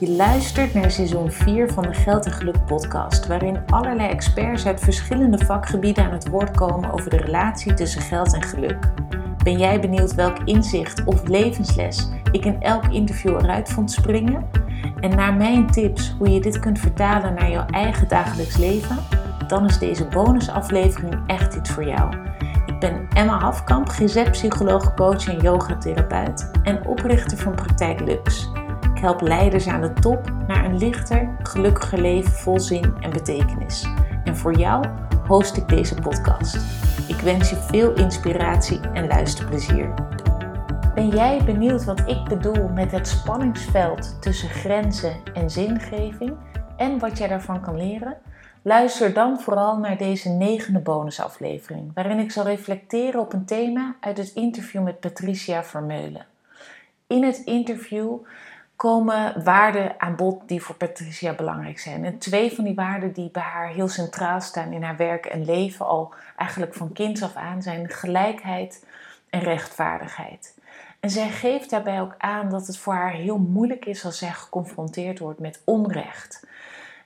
Je luistert naar seizoen 4 van de Geld en Geluk podcast, waarin allerlei experts uit verschillende vakgebieden aan het woord komen over de relatie tussen geld en geluk. Ben jij benieuwd welk inzicht of levensles ik in elk interview eruit vond springen? En naar mijn tips hoe je dit kunt vertalen naar jouw eigen dagelijks leven? Dan is deze bonusaflevering echt iets voor jou. Ik ben Emma Hafkamp, GZ-psycholoog, coach en yogatherapeut en oprichter van Praktijk Lux. Ik help leiders aan de top naar een lichter, gelukkiger leven vol zin en betekenis. En voor jou host ik deze podcast. Ik wens je veel inspiratie en luisterplezier. Ben jij benieuwd wat ik bedoel met het spanningsveld tussen grenzen en zingeving en wat jij daarvan kan leren? Luister dan vooral naar deze negende bonusaflevering, waarin ik zal reflecteren op een thema uit het interview met Patricia Vermeulen. In het interview komen waarden aan bod die voor Patricia belangrijk zijn. En twee van die waarden die bij haar heel centraal staan in haar werk en leven al eigenlijk van kinds af aan zijn gelijkheid en rechtvaardigheid. En zij geeft daarbij ook aan dat het voor haar heel moeilijk is als zij geconfronteerd wordt met onrecht.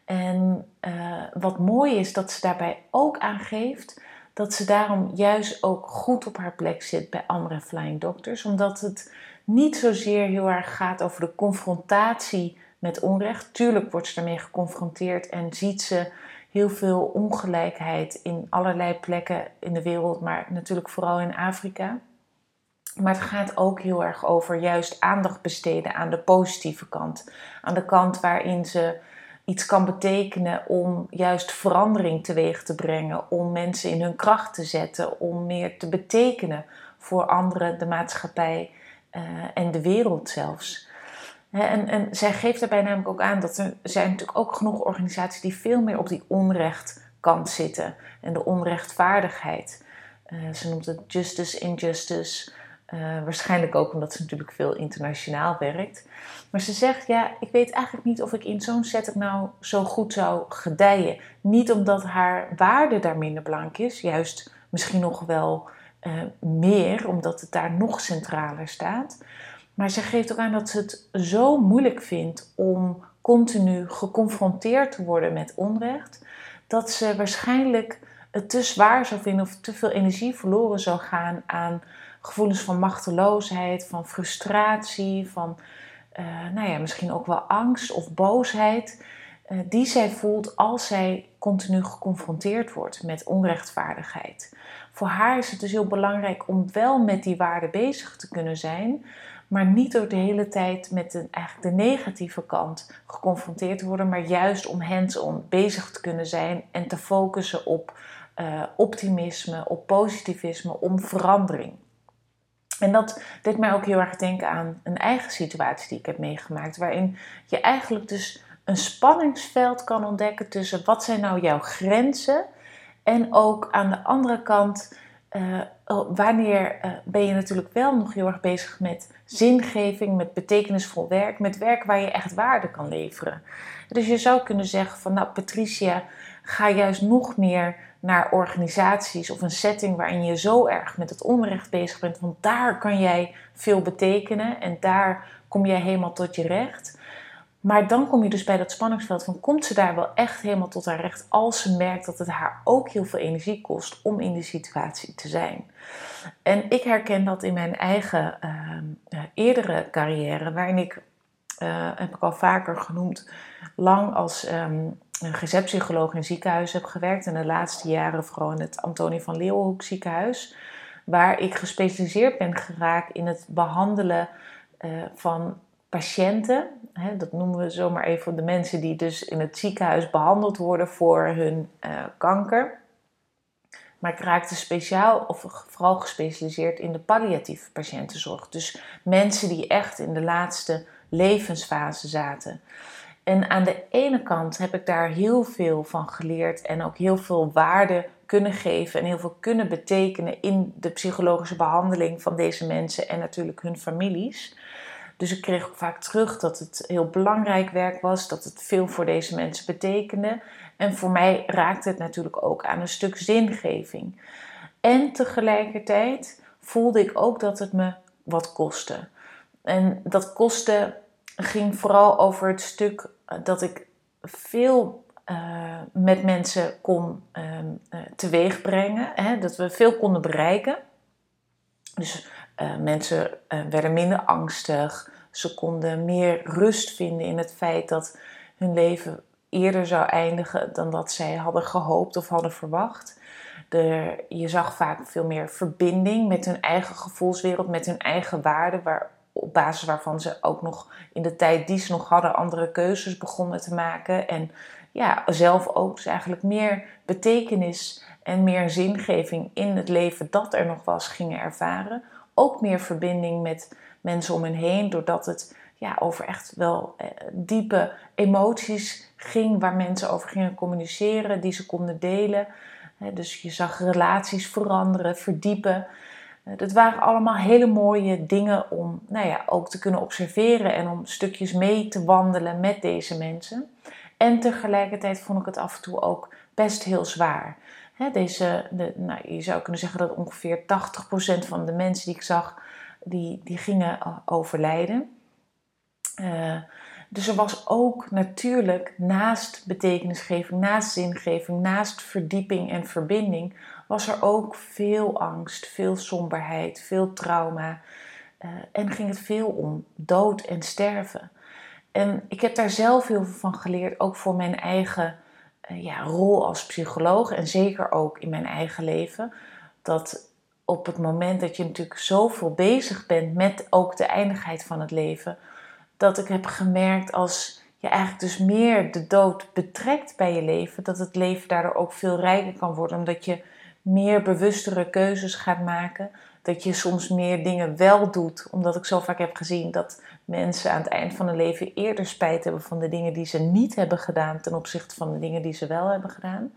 En uh, wat mooi is dat ze daarbij ook aangeeft dat ze daarom juist ook goed op haar plek zit bij andere flying doctors, omdat het niet zozeer heel erg gaat over de confrontatie met onrecht. Tuurlijk wordt ze daarmee geconfronteerd en ziet ze heel veel ongelijkheid in allerlei plekken in de wereld, maar natuurlijk vooral in Afrika. Maar het gaat ook heel erg over juist aandacht besteden aan de positieve kant. Aan de kant waarin ze iets kan betekenen om juist verandering teweeg te brengen, om mensen in hun kracht te zetten, om meer te betekenen voor anderen, de maatschappij en de wereld zelfs. En, en zij geeft daarbij namelijk ook aan dat er zijn natuurlijk ook genoeg organisaties die veel meer op die onrechtkant zitten en de onrechtvaardigheid. Uh, ze noemt het justice, injustice. Uh, waarschijnlijk ook omdat ze natuurlijk veel internationaal werkt. Maar ze zegt, ja, ik weet eigenlijk niet of ik in zo'n setting nou zo goed zou gedijen. Niet omdat haar waarde daar minder belangrijk is, juist misschien nog wel uh, meer, omdat het daar nog centraler staat. Maar ze geeft ook aan dat ze het zo moeilijk vindt om continu geconfronteerd te worden met onrecht, dat ze waarschijnlijk het te zwaar zou vinden of te veel energie verloren zou gaan aan gevoelens van machteloosheid, van frustratie, van uh, nou ja, misschien ook wel angst of boosheid, uh, die zij voelt als zij continu geconfronteerd wordt met onrechtvaardigheid. Voor haar is het dus heel belangrijk om wel met die waarden bezig te kunnen zijn, maar niet door de hele tijd met de, eigenlijk de negatieve kant geconfronteerd te worden, maar juist om hands-on bezig te kunnen zijn en te focussen op uh, optimisme, op positivisme, om verandering. En dat deed mij ook heel erg denken aan een eigen situatie die ik heb meegemaakt, waarin je eigenlijk dus een spanningsveld kan ontdekken tussen wat zijn nou jouw grenzen en ook aan de andere kant, uh, wanneer uh, ben je natuurlijk wel nog heel erg bezig met zingeving, met betekenisvol werk, met werk waar je echt waarde kan leveren. Dus je zou kunnen zeggen van nou Patricia, ga juist nog meer naar organisaties of een setting waarin je zo erg met het onrecht bezig bent, want daar kan jij veel betekenen en daar kom jij helemaal tot je recht. Maar dan kom je dus bij dat spanningsveld van komt ze daar wel echt helemaal tot haar recht als ze merkt dat het haar ook heel veel energie kost om in die situatie te zijn. En ik herken dat in mijn eigen uh, eerdere carrière, waarin ik, uh, heb ik al vaker genoemd, lang als um, gezetpsycholoog in ziekenhuis heb gewerkt. En de laatste jaren vooral in het Antonie van Leeuwenhoek ziekenhuis. Waar ik gespecialiseerd ben geraakt in het behandelen uh, van patiënten. Hè, dat noemen we zomaar even de mensen die dus in het ziekenhuis behandeld worden voor hun uh, kanker. Maar ik raakte speciaal of vooral gespecialiseerd in de palliatieve patiëntenzorg. Dus mensen die echt in de laatste levensfase zaten. En aan de ene kant heb ik daar heel veel van geleerd en ook heel veel waarde kunnen geven en heel veel kunnen betekenen in de psychologische behandeling van deze mensen en natuurlijk hun families. Dus ik kreeg ook vaak terug dat het heel belangrijk werk was, dat het veel voor deze mensen betekende. En voor mij raakte het natuurlijk ook aan een stuk zingeving. En tegelijkertijd voelde ik ook dat het me wat kostte. En dat kostte ging vooral over het stuk dat ik veel met mensen kon ehm, teweegbrengen. Hè, dat we veel konden bereiken. Dus mensen werden minder angstig. Ze konden meer rust vinden in het feit dat hun leven eerder zou eindigen dan dat zij hadden gehoopt of hadden verwacht. Je zag vaak veel meer verbinding met hun eigen gevoelswereld, met hun eigen waarden, waar, op basis waarvan ze ook nog in de tijd die ze nog hadden andere keuzes begonnen te maken. En ja, zelf ook dus eigenlijk meer betekenis en meer zingeving in het leven dat er nog was gingen ervaren. Ook meer verbinding met mensen om hen heen, doordat het ja, over echt wel eh, diepe emoties ging, waar mensen over gingen communiceren, die ze konden delen. Dus je zag relaties veranderen, verdiepen. Eh, dat waren allemaal hele mooie dingen om nou ja, ook te kunnen observeren en om stukjes mee te wandelen met deze mensen. En tegelijkertijd vond ik het af en toe ook best heel zwaar. Deze, de, nou, je zou kunnen zeggen dat ongeveer 80% van de mensen die ik zag, die, die gingen overlijden. Uh, dus er was ook natuurlijk naast betekenisgeving, naast zingeving, naast verdieping en verbinding, was er ook veel angst, veel somberheid, veel trauma. Uh, en ging het veel om dood en sterven. En ik heb daar zelf heel veel van geleerd, ook voor mijn eigen ja, rol als psycholoog en zeker ook in mijn eigen leven. Dat op het moment dat je natuurlijk zoveel bezig bent met ook de eindigheid van het leven, dat ik heb gemerkt als je eigenlijk dus meer de dood betrekt bij je leven, dat het leven daardoor ook veel rijker kan worden, omdat je meer bewustere keuzes gaat maken. Dat je soms meer dingen wel doet, omdat ik zo vaak heb gezien dat mensen aan het eind van hun leven eerder spijt hebben van de dingen die ze niet hebben gedaan ten opzichte van de dingen die ze wel hebben gedaan.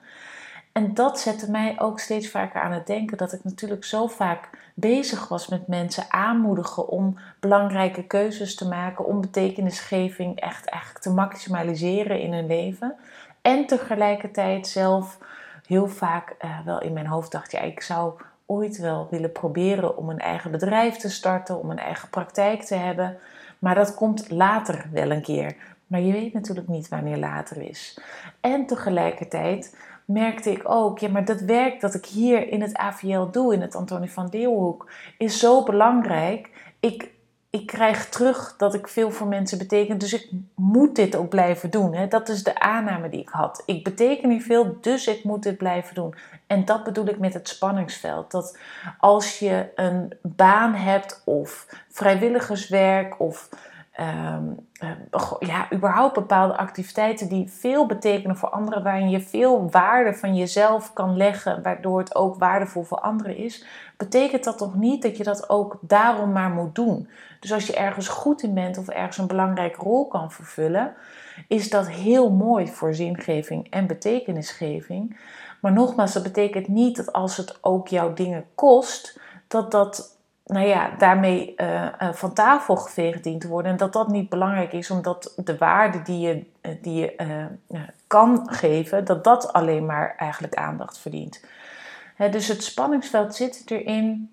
En dat zette mij ook steeds vaker aan het denken dat ik natuurlijk zo vaak bezig was met mensen aanmoedigen om belangrijke keuzes te maken, om betekenisgeving echt eigenlijk te maximaliseren in hun leven. En tegelijkertijd zelf heel vaak uh, wel in mijn hoofd dacht, ja, ik zou ooit wel willen proberen om een eigen bedrijf te starten, om een eigen praktijk te hebben. Maar dat komt later wel een keer. Maar je weet natuurlijk niet wanneer later is. En tegelijkertijd merkte ik ook, ja, maar dat werk dat ik hier in het AVL doe, in het Antonie van Deelhoek, is zo belangrijk. Ik, ik krijg terug dat ik veel voor mensen beteken, dus ik moet dit ook blijven doen. Hè? Dat is de aanname die ik had. Ik beteken hier veel, dus ik moet dit blijven doen. En dat bedoel ik met het spanningsveld. Dat als je een baan hebt of vrijwilligerswerk of um, ja, überhaupt bepaalde activiteiten die veel betekenen voor anderen, waarin je veel waarde van jezelf kan leggen, waardoor het ook waardevol voor anderen is, betekent dat toch niet dat je dat ook daarom maar moet doen. Dus als je ergens goed in bent of ergens een belangrijke rol kan vervullen, is dat heel mooi voor zingeving en betekenisgeving. Maar nogmaals, dat betekent niet dat als het ook jouw dingen kost, dat dat nou ja, daarmee uh, van tafel geveegd worden. En dat dat niet belangrijk is, omdat de waarde die je, eh, die je kan geven, dat dat alleen maar eigenlijk aandacht verdient. dus het spanningsveld zit erin.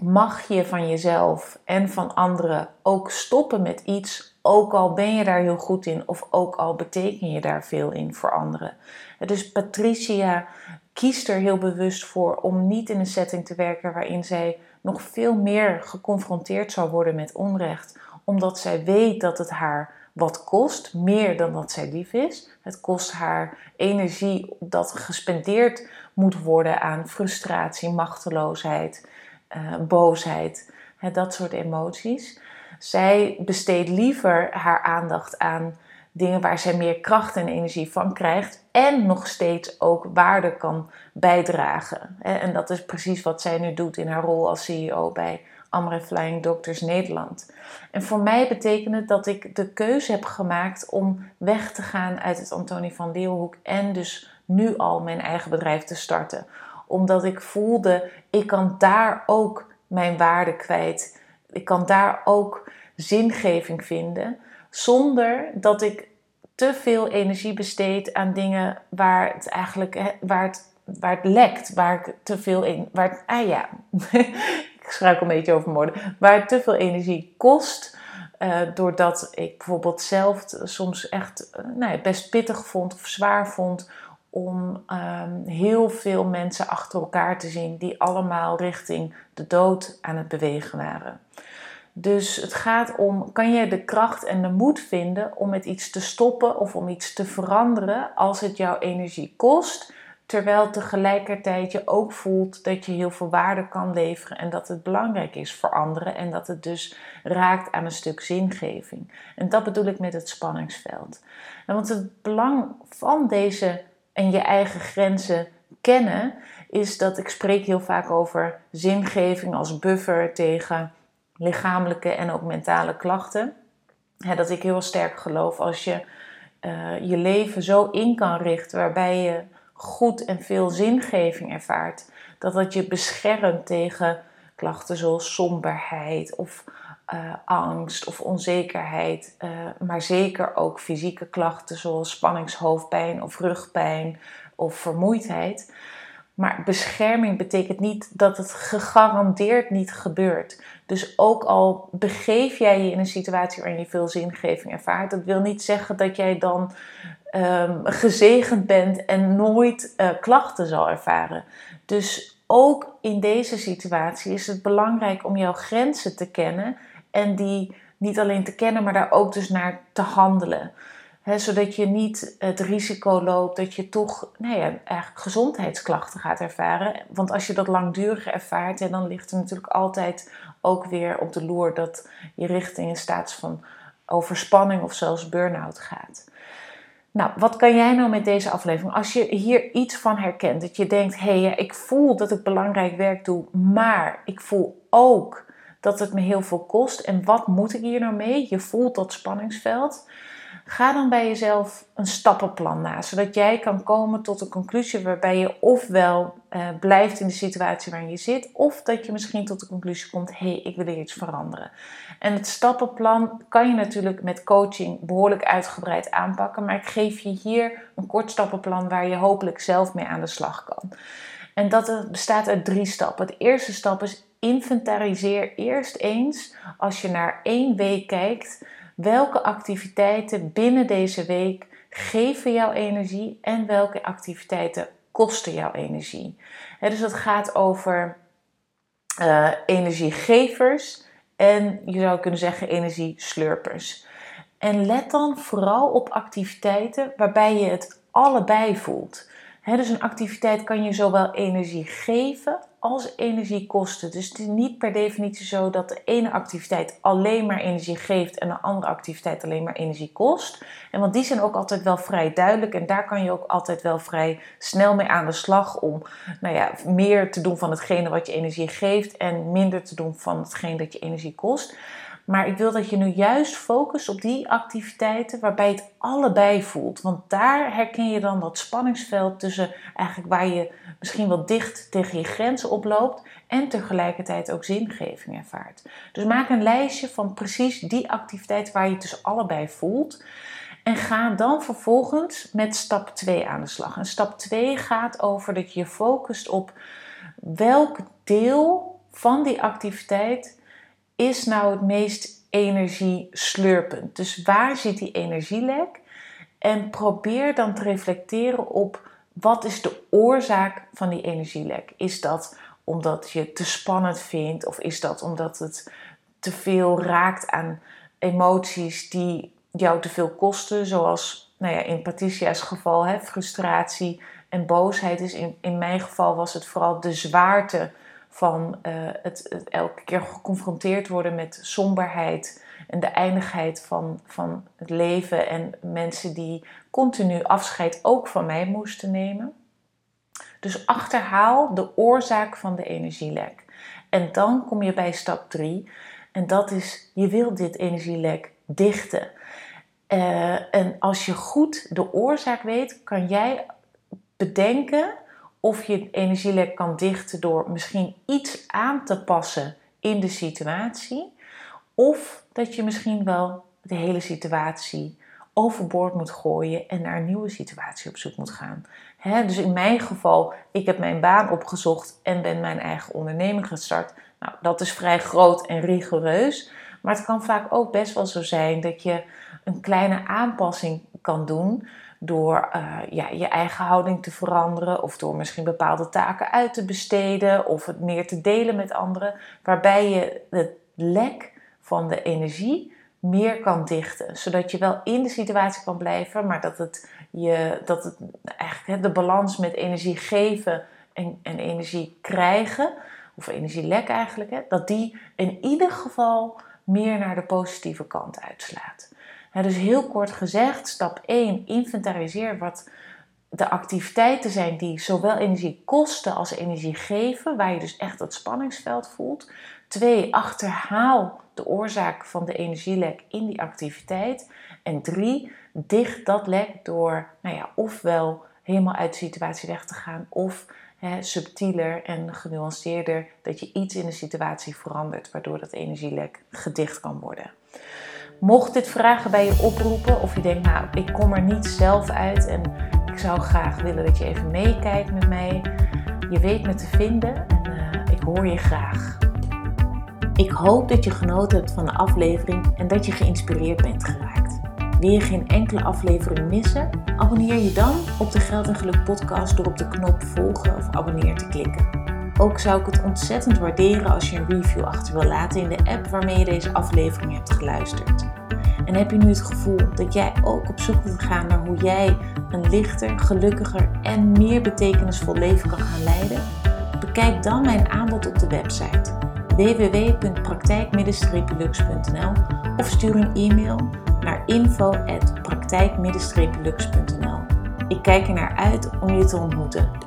Mag je van jezelf en van anderen ook stoppen met iets, ook al ben je daar heel goed in of ook al beteken je daar veel in voor anderen. Dus Patricia kiest er heel bewust voor om niet in een setting te werken waarin zij nog veel meer geconfronteerd zou worden met onrecht, omdat zij weet dat het haar wat kost, meer dan dat zij lief is. Het kost haar energie dat gespendeerd moet worden aan frustratie, machteloosheid, uh, boosheid, hè, dat soort emoties. Zij besteedt liever haar aandacht aan dingen waar zij meer kracht en energie van krijgt en nog steeds ook waarde kan bijdragen. En dat is precies wat zij nu doet in haar rol als CEO bij Amre Flying Doctors Nederland. En voor mij betekent het dat ik de keuze heb gemaakt om weg te gaan uit het Antonie van Leeuwenhoek en dus nu al mijn eigen bedrijf te starten. Omdat ik voelde, ik kan daar ook mijn waarde kwijt. Ik kan daar ook zingeving vinden zonder dat ik te veel energie besteed aan dingen waar het eigenlijk waar het, waar het lekt, waar ik te veel in, waar het, ah ja, ik schruik een beetje over woorden, waar het te veel energie kost Uh, doordat ik bijvoorbeeld zelf soms echt uh, nou best pittig vond of zwaar vond om um, heel veel mensen achter elkaar te zien die allemaal richting de dood aan het bewegen waren. Dus het gaat om, kan je de kracht en de moed vinden om met iets te stoppen of om iets te veranderen als het jouw energie kost, terwijl tegelijkertijd je ook voelt dat je heel veel waarde kan leveren en dat het belangrijk is voor anderen en dat het dus raakt aan een stuk zingeving. En dat bedoel ik met het spanningsveld. En want het belang van deze en je eigen grenzen kennen is dat ik spreek heel vaak over zingeving als buffer tegen lichamelijke en ook mentale klachten. dat ik heel sterk geloof als je uh, je leven zo in kan richten waarbij je goed en veel zingeving ervaart, dat dat je beschermt tegen klachten zoals somberheid of uh, angst of onzekerheid, uh, maar zeker ook fysieke klachten zoals spanningshoofdpijn of rugpijn of vermoeidheid. Maar bescherming betekent niet dat het gegarandeerd niet gebeurt. Dus ook al begeef jij je in een situatie waarin je veel zingeving ervaart, dat wil niet zeggen dat jij dan um, gezegend bent en nooit uh, klachten zal ervaren. Dus ook in deze situatie is het belangrijk om jouw grenzen te kennen en die niet alleen te kennen, maar daar ook dus naar te handelen zodat je niet het risico loopt dat je toch nou eigenlijk gezondheidsklachten gaat ervaren. Want als je dat langdurig ervaart, dan ligt er natuurlijk altijd ook weer op de loer dat je richting een staat van overspanning of zelfs burn-out gaat. Nou, wat kan jij nou met deze aflevering? Als je hier iets van herkent, dat je denkt: hé, hey, ik voel dat ik belangrijk werk doe, maar ik voel ook dat het me heel veel kost. En wat moet ik hier nou mee? Je voelt dat spanningsveld Ga dan bij jezelf een stappenplan na, zodat jij kan komen tot een conclusie waarbij je ofwel uh, blijft in de situatie waarin je zit, of dat je misschien tot de conclusie komt: hé, hey, ik wil hier iets veranderen. En het stappenplan kan je natuurlijk met coaching behoorlijk uitgebreid aanpakken, maar ik geef je hier een kort stappenplan waar je hopelijk zelf mee aan de slag kan. En dat bestaat uit drie stappen. De eerste stap is inventariseer eerst eens als je naar één week kijkt welke activiteiten binnen deze week geven jouw energie en welke activiteiten kosten jouw energie. dus het gaat over uh, energiegevers en je zou kunnen zeggen energieslurpers. En let dan vooral op activiteiten waarbij je het allebei voelt. dus een activiteit kan je zowel energie geven als energiekosten. Dus het is niet per definitie zo dat de ene activiteit alleen maar energie geeft en de andere activiteit alleen maar energie kost. En want die zijn ook altijd wel vrij duidelijk en daar kan je ook altijd wel vrij snel mee aan de slag om nou ja, meer te doen van hetgene wat je energie geeft en minder te doen van hetgene dat je energie kost. Maar ik wil dat je nu juist focust op die activiteiten waarbij het allebei voelt. Want daar herken je dan dat spanningsveld tussen eigenlijk waar je misschien wel dicht tegen je grenzen oploopt en tegelijkertijd ook zingeving ervaart. Dus maak een lijstje van precies die activiteit waar je het dus allebei voelt. En ga dan vervolgens met stap 2 aan de slag. En stap 2 gaat over dat je je focust op welk deel van die activiteit is nou het meest energieslurpend? Dus waar zit die energielek? En probeer dan te reflecteren op wat is de oorzaak van die energielek? Is dat omdat je het te spannend vindt? Of is dat omdat het te veel raakt aan emoties die jou te veel kosten? Zoals nou ja, in Patricia's geval hè, frustratie en boosheid is. In, in mijn geval was het vooral de zwaarte van uh, het, elke keer geconfronteerd worden met somberheid en de eindigheid van, van het leven en mensen die continu afscheid ook van mij moesten nemen. Dus achterhaal de oorzaak van de energielek. En dan kom je bij stap 3 en dat is je wil dit energielek dichten. Uh, en als je goed de oorzaak weet, kan jij bedenken of je energielek kan dichten door misschien iets aan te passen in de situatie. Of dat je misschien wel de hele situatie overboord moet gooien en naar een nieuwe situatie op zoek moet gaan. dus in mijn geval, ik heb mijn baan opgezocht en ben mijn eigen onderneming gestart. Nou, dat is vrij groot en rigoureus. Maar het kan vaak ook best wel zo zijn dat je een kleine aanpassing kan doen door uh, ja, je eigen houding te veranderen of door misschien bepaalde taken uit te besteden of het meer te delen met anderen, waarbij je het lek van de energie meer kan dichten. Zodat je wel in de situatie kan blijven, maar dat het, je, dat het eigenlijk de balans met energie geven en, en energie krijgen, of energielek eigenlijk, hè, dat die in ieder geval meer naar de positieve kant uitslaat. Dus heel kort gezegd, stap 1, inventariseer wat de activiteiten zijn die zowel energie kosten als energie geven, waar je dus echt dat spanningsveld voelt. 2, achterhaal de oorzaak van de energielek in die activiteit. En 3, dicht dat lek door, nou ja, ofwel helemaal uit de situatie weg te gaan, of hè, subtieler en genuanceerder dat je iets in de situatie verandert, waardoor dat energielek gedicht kan worden. Mocht dit vragen bij je oproepen, of je denkt, nou, ik kom er niet zelf uit en ik zou graag willen dat je even meekijkt met mij, je weet me te vinden en uh, ik hoor je graag. Ik hoop dat je genoten hebt van de aflevering en dat je geïnspireerd bent geraakt. Wil je geen enkele aflevering missen? Abonneer je dan op de Geld en Geluk podcast door op de knop volgen of abonneer te klikken. Ook zou ik het ontzettend waarderen als je een review achter wil laten in de app waarmee je deze aflevering hebt geluisterd. En heb je nu het gevoel dat jij ook op zoek wilt gaan naar hoe jij een lichter, gelukkiger en meer betekenisvol leven kan gaan leiden? Bekijk dan mijn aanbod op de website www.praktijk-lux.nl of stuur een e-mail naar info.praktijk-lux.nl. Ik kijk er naar uit om je te ontmoeten.